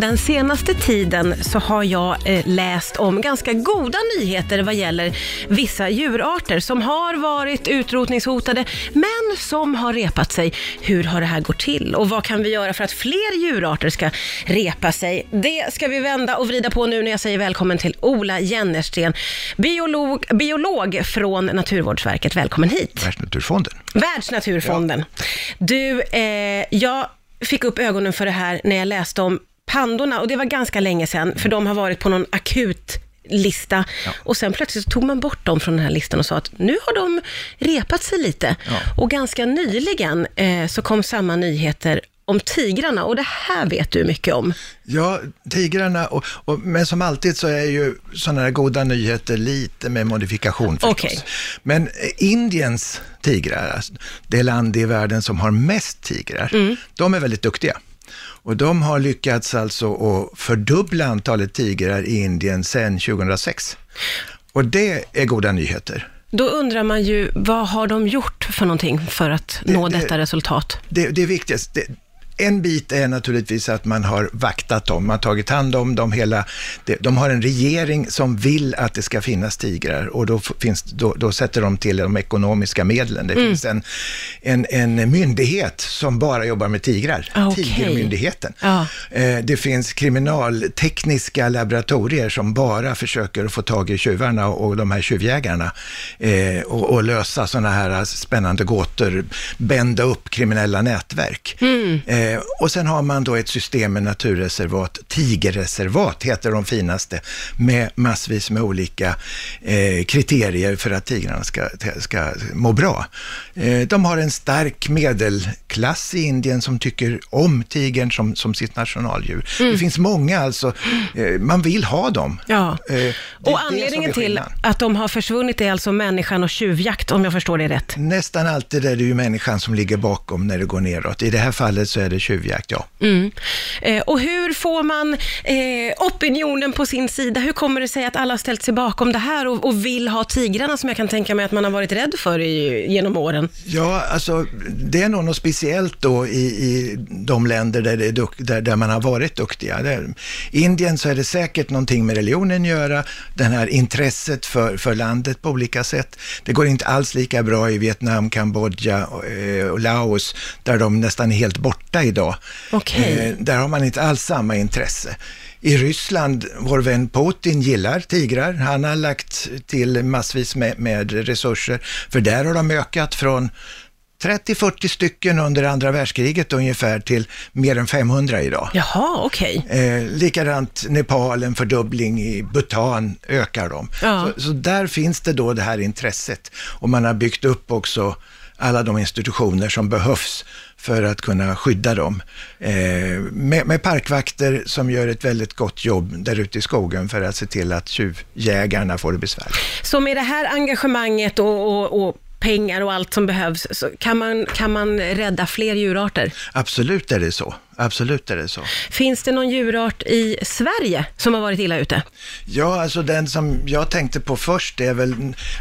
Den senaste tiden så har jag eh, läst om ganska goda nyheter vad gäller vissa djurarter som har varit utrotningshotade, men som har repat sig. Hur har det här gått till och vad kan vi göra för att fler djurarter ska repa sig? Det ska vi vända och vrida på nu när jag säger välkommen till Ola Jennersten, biolog, biolog från Naturvårdsverket. Välkommen hit. Världsnaturfonden. Världsnaturfonden. Du, eh, jag fick upp ögonen för det här när jag läste om pandorna och det var ganska länge sedan, för de har varit på någon akut lista Ja. och sen plötsligt tog man bort dem från den här listan och sa att nu har de repat sig lite. Ja. Och ganska nyligen eh, så kom samma nyheter om tigrarna och det här vet du mycket om. Ja, tigrarna, och, och, men som alltid så är ju sådana här goda nyheter lite med modifikation förstås. Okej. Men eh, Indiens tigrar, alltså, det land i världen som har mest tigrar, Mm. de är väldigt duktiga. Och de har lyckats alltså att fördubbla antalet tigrar i Indien sedan 2006. Och det är goda nyheter. Då undrar man ju, vad har de gjort för någonting för att Det- nå det- detta resultat? Det, det viktigaste, det, en bit är naturligtvis att man har vaktat dem, man har tagit hand om dem hela, de har en regering som vill att det ska finnas tigrar och då, finns, då, då sätter de till de ekonomiska medlen. Det finns en, en, en myndighet som bara jobbar med tigrar, Ah, okej. Tigermyndigheten. Ja. Eh, det finns kriminaltekniska laboratorier som bara försöker få tag i tjuvarna och de här tjuvjägarna eh, och, och lösa sådana här spännande gåtor, bända upp kriminella nätverk. Eh, och sen har man då ett system med naturreservat, tigerreservat heter de finaste, med massvis med olika eh, kriterier för att tigrarna ska, ska må bra. Eh, de har en stark medelklass i Indien som tycker om tigern som, som sitt nationaldjur. Det finns många alltså, eh, man vill ha dem. Ja. Eh, det Och anledningen till att de har försvunnit är alltså människan och tjuvjakt, om jag förstår det rätt. Nästan alltid är det ju människan som ligger bakom när det går neråt. I det här fallet så är det tjuvjakt, ja. Mm. Eh, och hur får man eh, opinionen på sin sida? Hur kommer det sig att alla har ställt sig bakom det här och, och vill ha tigrarna som jag kan tänka mig att man har varit rädd för i, genom åren? Ja, alltså det är nog något speciellt då i, i de länder där, det duk- där, där man har varit duktiga. Där, Indien så är det säkert någonting med religionen att göra, den här intresset för, för landet på olika sätt. Det går inte alls lika bra i Vietnam, Kambodja och, eh, och Laos, där de nästan är helt borta idag. Okej. Eh, där har man inte alls samma intresse. I Ryssland, vår vän Putin gillar tigrar. Han har lagt till massvis med, med resurser, för där har de ökat från 30-40 stycken under andra världskriget ungefär till mer än 500 idag. Jaha, okej. Eh, likadant Nepal, en fördubbling i Bhutan ökar de. Ja. Så, så där finns det då det här intresset och man har byggt upp också alla de institutioner som behövs för att kunna skydda dem. Eh, med, med parkvakter som gör ett väldigt gott jobb där ute i skogen för att se till att tjuvjägarna får det besvärligt. Så med det här engagemanget och, och, och pengar och allt som behövs, så kan man, kan man rädda fler djurarter? Absolut är det så. Absolut är det så. Finns det någon djurart i Sverige som har varit illa ute? Ja, alltså den som jag tänkte på först är väl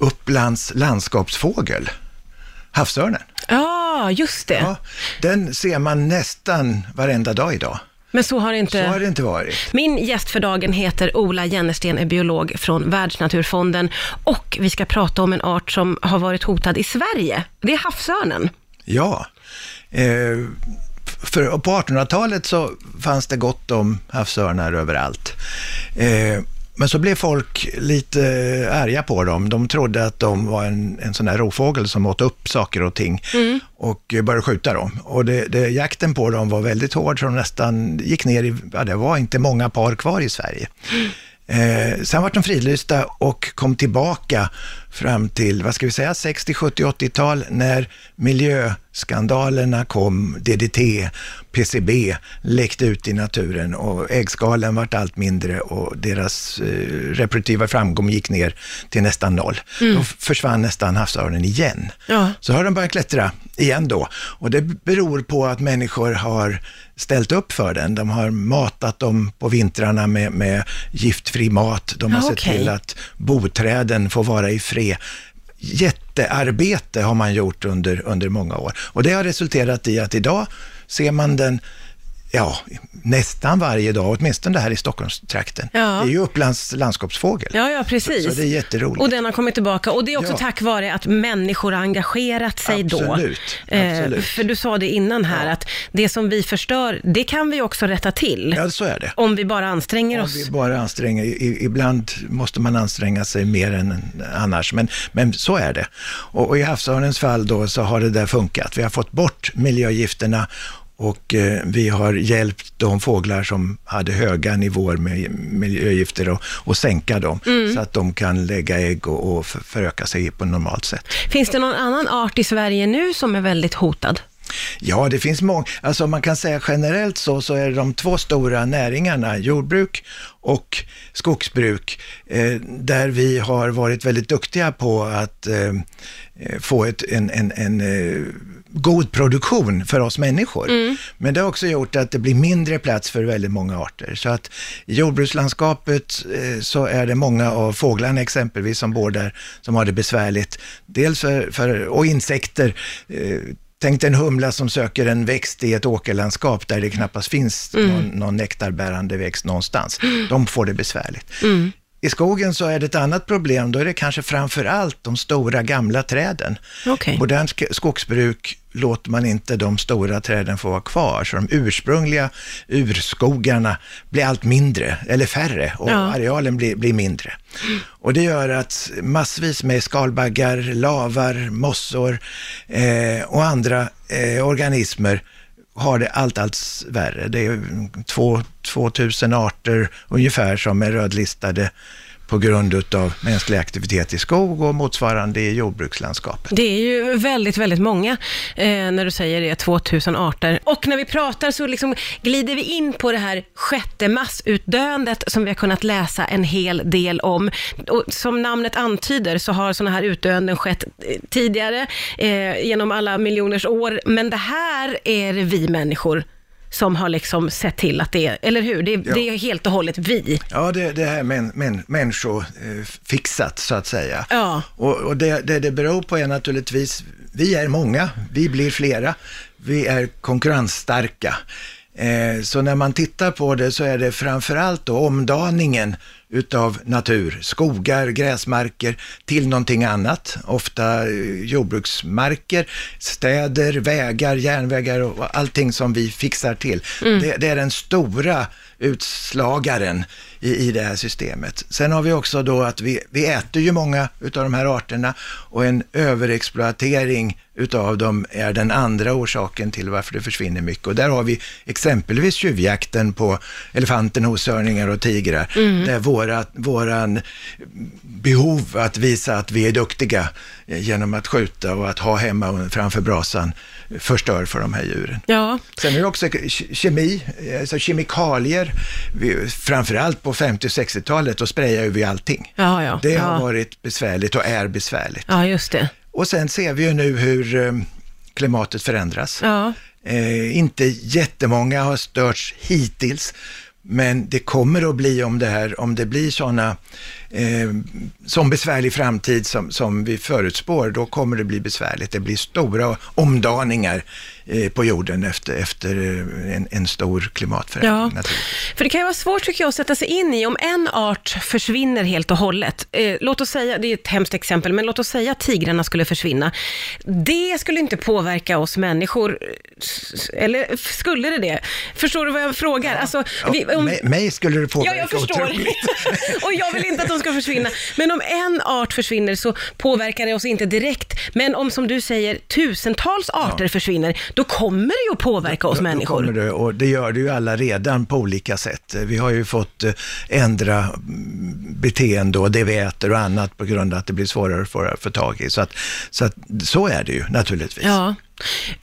Upplands landskapsfågel, havsörnen. Ja, just det. Ja, den ser man nästan varenda dag idag. Men så har det inte... Så har det inte varit. Min gäst för dagen heter Ola Jennersten, är biolog från Världsnaturfonden och vi ska prata om en art som har varit hotad i Sverige. Det är havsörnen. Ja. Eh, för på 1800-talet så fanns det gott om havsörnar överallt. Eh, men så blev folk lite arga på dem. De trodde att de var en, en sån där rovfågel som åt upp saker och ting och började skjuta dem. Och det, det, jakten på dem var väldigt hård så de nästan gick ner i, ja det var inte många par kvar i Sverige. Eh, sen var de fridlysta och kom tillbaka fram till, vad ska vi säga, 60, 70, 80-tal när miljöskandalerna kom, DDT, PCB läckte ut i naturen och äggskalen vart allt mindre och deras eh, reproduktiva framgång gick ner till nästan noll. Då f- försvann nästan havsörnen igen. Ja. Så har de börjat klättra igen då. Och det beror på att människor har ställt upp för den. De har matat dem på vintrarna med, med giftfri mat. De har Ja, sett okej. till att boträden får vara i fred. Jättearbete har man gjort under, under många år. Och det har resulterat i att idag ser man den ja, nästan varje dag, åtminstone här i Stockholmstrakten. Ja. Det är ju Upplands landskapsfågel. Ja, ja, precis. Så, så det är jätteroligt. Och den har kommit tillbaka. Och det är också Ja. tack vare att människor har engagerat sig då. Absolut, Eh, absolut. för du sa det innan här, Ja. att det som vi förstör, det kan vi också rätta till. Ja, så är det. Om vi bara anstränger Om oss. vi bara anstränger, i- ibland måste man anstränga sig mer än annars, men, men så är det. Och, och i havsörnens fall då så har det där funkat. Vi har fått bort miljögifterna och eh, vi har hjälpt de fåglar som hade höga nivåer med miljögifter och, och sänka dem så att de kan lägga ägg och, och för- föröka sig på normalt sätt. Finns det någon annan art i Sverige nu som är väldigt hotad? Ja, det finns många. Alltså man kan säga generellt så, så är det de två stora näringarna, jordbruk och skogsbruk, eh, där vi har varit väldigt duktiga på att eh, eh, få ett, en, en, en eh, god produktion för oss människor. Men det har också gjort att det blir mindre plats för väldigt många arter. Så att i jordbrukslandskapet eh, så är det många av fåglarna exempelvis som bor där som har det besvärligt. Dels för, för och insekter. Tänk en humla som söker en växt i ett åkerlandskap där det knappast finns någon, någon nektarbärande växt någonstans. De får det besvärligt. I skogen så är det ett annat problem, då är det kanske framför allt de stora gamla träden. Okej. Modernt sk- skogsbruk låter man inte de stora träden få vara kvar, så de ursprungliga urskogarna blir allt mindre, eller färre, och Ja. arealen blir, blir mindre. Och det gör att massvis med skalbaggar, lavar, mossor eh, och andra eh, organismer har det allt, allt värre. Det är två, 2000 arter ungefär som är rödlistade på grund av mänsklig aktivitet i skog och motsvarande i jordbrukslandskapet. Det är ju väldigt, väldigt många eh, när du säger det, 2000 arter. Och när vi pratar så liksom glider vi in på det här sjätte massutdöendet som vi har kunnat läsa en hel del om. Och som namnet antyder så har sådana här utdöenden skett eh, tidigare eh, genom alla miljoners år. Men det här är vi människor som har liksom sett till att det är, eller hur? Det, är- Ja. det är helt och hållet vi. Ja, det, det här män, män, människofixat så att säga. Ja. Och, och det, det det beror på är naturligtvis, vi är många, vi blir flera, vi är konkurrensstarka. Eh, så när man tittar på det så är det framförallt då omdaningen utav natur, skogar, gräsmarker till någonting annat, ofta eh, jordbruksmarker, städer, vägar, järnvägar och allting som vi fixar till. Det, det är den stora utslagaren i, i det här systemet. Sen har vi också då att vi, vi äter ju många utav de här arterna och en överexploatering utav dem är den andra orsaken till varför det försvinner mycket. Och där har vi exempelvis tjuvjakten på elefanter, noshörningar och tigrar, där våra, våran behov att visa att vi är duktiga eh, genom att skjuta och att ha hemma framför brasan förstör för de här djuren. Ja, Sen är det också ke- kemi, alltså kemikalier. Vi, framförallt på 50 och 60-talet, då sprayade vi allting. ja, ja. Det har ja. varit besvärligt och är besvärligt. Ja, just det. Och sen ser vi ju nu hur eh, klimatet förändras. Ja. Eh, inte jättemånga har störts hittills, men det kommer att bli om det här, om det blir sådana, eh, som besvärlig framtid som, som vi förutspår, då kommer det bli besvärligt. Det blir stora omdaningar eh, på jorden efter, efter eh, en, en stor klimatförändring. Ja, för det kan ju vara svårt tycker jag att sätta sig in i om en art försvinner helt och hållet. Eh, låt oss säga, det är ett hemskt exempel, men låt oss säga att tigrarna skulle försvinna. Det skulle inte påverka oss människor, eller skulle det det? Förstår du vad jag frågar? Alltså, Ja, vi, om, mig, mig skulle det påverka Ja, jag förstår. otroligt. och jag vill inte att de ska försvinna. Men om en art försvinner så påverkar det oss inte direkt. Men om, som du säger, tusentals arter försvinner, då kommer det ju att påverka oss Då- då människor. kommer det, och det gör det ju alla redan på olika sätt. Vi har ju fått eh, ändra mm, beteende och det vi äter och annat på grund av att det blir svårare att få tag i. Så, att, så, att, så är det ju naturligtvis. Ja.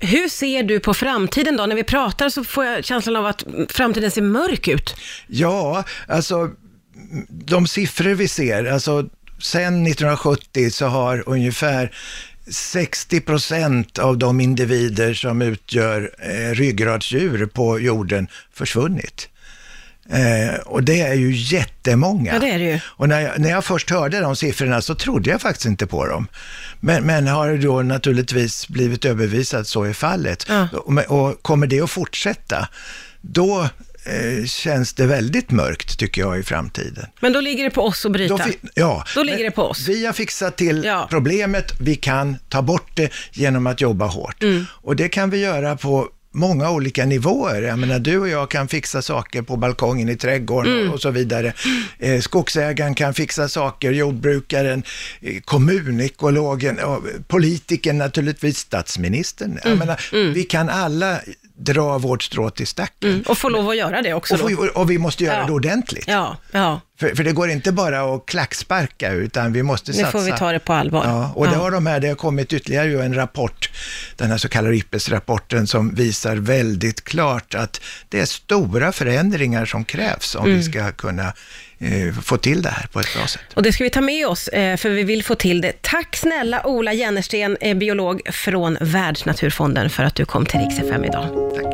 Hur ser du på framtiden då? När vi pratar så får jag känslan av att framtiden ser mörk ut. Ja, alltså de siffror vi ser, alltså sen 1970 så har ungefär 60 procent av de individer som utgör eh, ryggradsdjur på jorden försvunnit. Eh, och det är ju jättemånga. Ja, det är det ju. Och när jag, när jag först hörde de siffrorna så trodde jag faktiskt inte på dem. Men, men har då naturligtvis blivit övervisat att så är fallet. Ja. Och, och kommer det att fortsätta, då känns det väldigt mörkt tycker jag i framtiden. Men då ligger det på oss att bryta. Då, ja, Då ligger det på oss. Vi har fixat till Ja. problemet, vi kan ta bort det genom att jobba hårt. Mm. Och det kan vi göra på många olika nivåer. Jag menar, du och jag kan fixa saker på balkongen i trädgården Mm. och så vidare. Eh, skogsägaren kan fixa saker, jordbrukaren, eh, kommunekologen, och politikern naturligtvis, statsministern. Mm. Jag menar, vi kan alla dra vårt strå till stacken. Mm, och få lov att göra det också Och, få, och vi måste göra Ja. det ordentligt. Ja, ja. För, för det går inte bara att klacksparka, utan vi måste Nu satsa. får vi ta det på allvar. Ja, och det har de här, det har kommit ytterligare en rapport, den här så kallade IPPES-rapporten, som visar väldigt klart att det är stora förändringar som krävs om Mm. vi ska kunna få till det här på ett bra sätt. Och det ska vi ta med oss, eh, för vi vill få till det. Tack snälla Ola Jennersten, eh, biolog från Världsnaturfonden, för att du kom till Rix FM idag. Tack.